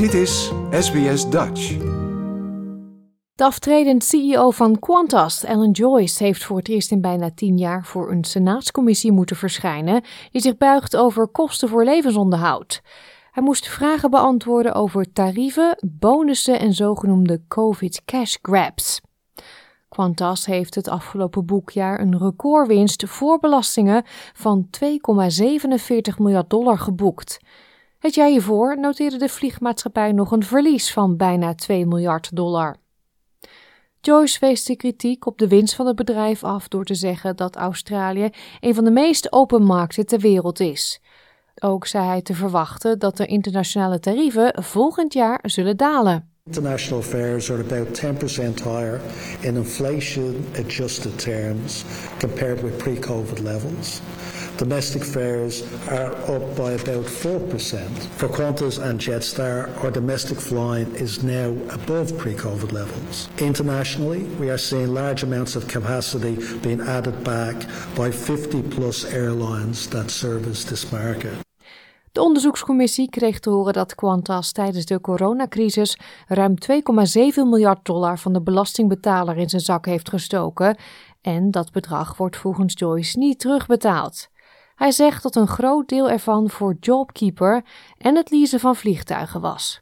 Dit is SBS Dutch. De aftredend CEO van Qantas, Alan Joyce, heeft voor het eerst in bijna tien jaar voor een senaatscommissie moeten verschijnen die zich buigt over kosten voor levensonderhoud. Hij moest vragen beantwoorden over tarieven, bonussen en zogenoemde COVID cash grabs. Qantas heeft het afgelopen boekjaar een recordwinst voor belastingen van 2,47 miljard dollar geboekt. Het jaar hiervoor noteerde de vliegmaatschappij nog een verlies van bijna 2 miljard dollar. Joyce wees de kritiek op de winst van het bedrijf af door te zeggen dat Australië een van de meest open markten ter wereld is. Ook zei hij te verwachten dat de internationale tarieven volgend jaar zullen dalen. International fares are about 10% higher in inflation adjusted terms compared with pre COVID levels. Domestic fares are up by about 4%. For Qantas and Jetstar, our domestic flying is now above pre COVID levels. Internationally, we are seeing large amounts of capacity being added back by 50 plus airlines that service this market. De onderzoekscommissie kreeg te horen dat Qantas tijdens de coronacrisis ruim 2,7 miljard dollar van de belastingbetaler in zijn zak heeft gestoken en dat bedrag wordt volgens Joyce niet terugbetaald. Hij zegt dat een groot deel ervan voor JobKeeper en het leasen van vliegtuigen was.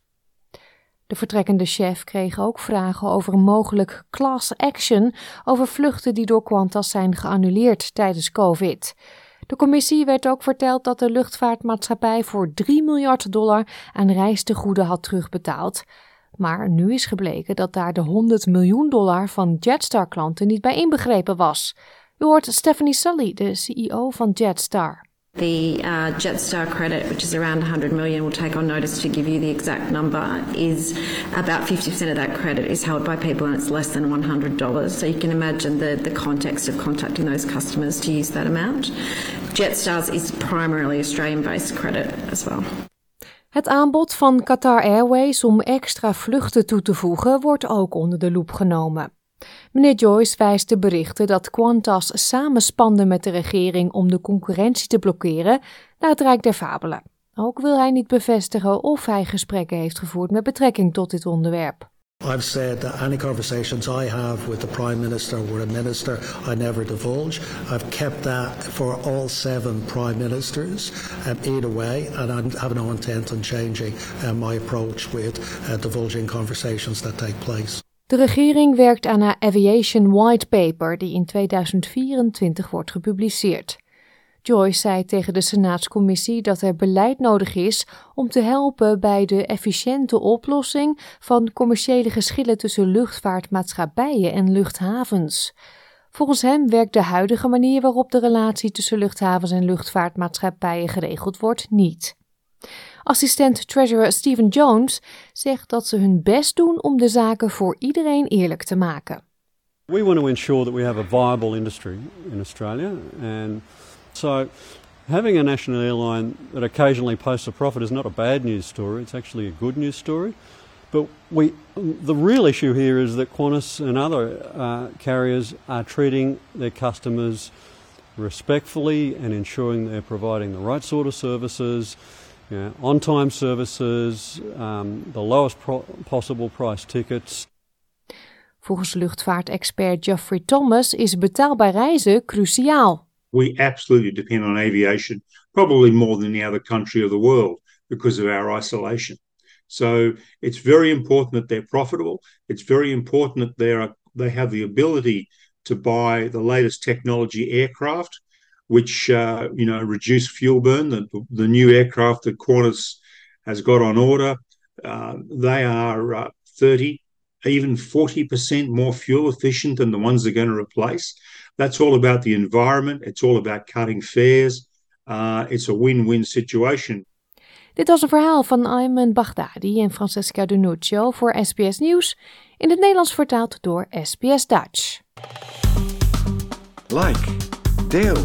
De vertrekkende chef kreeg ook vragen over een mogelijk class action over vluchten die door Qantas zijn geannuleerd tijdens COVID. De commissie werd ook verteld dat de luchtvaartmaatschappij voor 3 miljard dollar aan reistegoeden had terugbetaald. Maar nu is gebleken dat daar de 100 miljoen dollar van Jetstar-klanten niet bij inbegrepen was. U hoort Stephanie Sully, de CEO van Jetstar. The uh, Jetstar credit, which is around 100 million, we'll take on notice to give you the exact number, is about 50% of that credit is held by people and it's less than $100. So you can imagine the, the context of contacting those customers to use that amount. Jetstar's is primarily Australian based credit as well. Het aanbod van Qatar Airways om extra vluchten toe te voegen wordt ook onder de loep genomen. Meneer Joyce wijst de berichten dat Qantas samenspande met de regering om de concurrentie te blokkeren naar het Rijk der Fabelen. Ook wil hij niet bevestigen of hij gesprekken heeft gevoerd met betrekking tot dit onderwerp. I've said that any conversations I have with the Prime Minister or a Minister, I never divulge. I've kept that for all seven Prime Ministers um, either way, and I have no intent on changing um, my approach with uh, divulging conversations that take place. De regering werkt aan een Aviation White Paper die in 2024 wordt gepubliceerd. Joyce zei tegen de Senaatscommissie dat er beleid nodig is om te helpen bij de efficiënte oplossing van commerciële geschillen tussen luchtvaartmaatschappijen en luchthavens. Volgens hem werkt de huidige manier waarop de relatie tussen luchthavens en luchtvaartmaatschappijen geregeld wordt niet. Assistent Treasurer Stephen Jones zegt dat ze hun best doen om de zaken voor iedereen eerlijk te maken. We want to ensure that we have a viable industry in Australia and so having a national airline that occasionally posts a profit is not a bad news story, it's actually a good news story. But we, the real issue here is that Qantas and other uh, carriers are treating their customers respectfully and ensuring they're providing the right sort of services, yeah, on-time services, um, the lowest possible price tickets. Volgens luchtvaartexpert Geoffrey Thomas is betaalbaar reizen cruciaal. We absolutely depend on aviation, probably more than any other country of the world because of our isolation. So it's very important that they're profitable. It's very important that they are they have the ability to buy the latest technology aircraft which uh, you know reduce fuel burn. The, the new aircraft that Qantas has got on order, uh, they are uh, 30, even 40% more fuel efficient than the ones they're going to replace. That's all about the environment. It's all about cutting fares. Uh, it's a win-win situation. Dit was een verhaal van Ayman Baghdadi en Francesca Donuccio voor SBS Nieuws, in het Nederlands vertaald door SBS Dutch. Like, deel,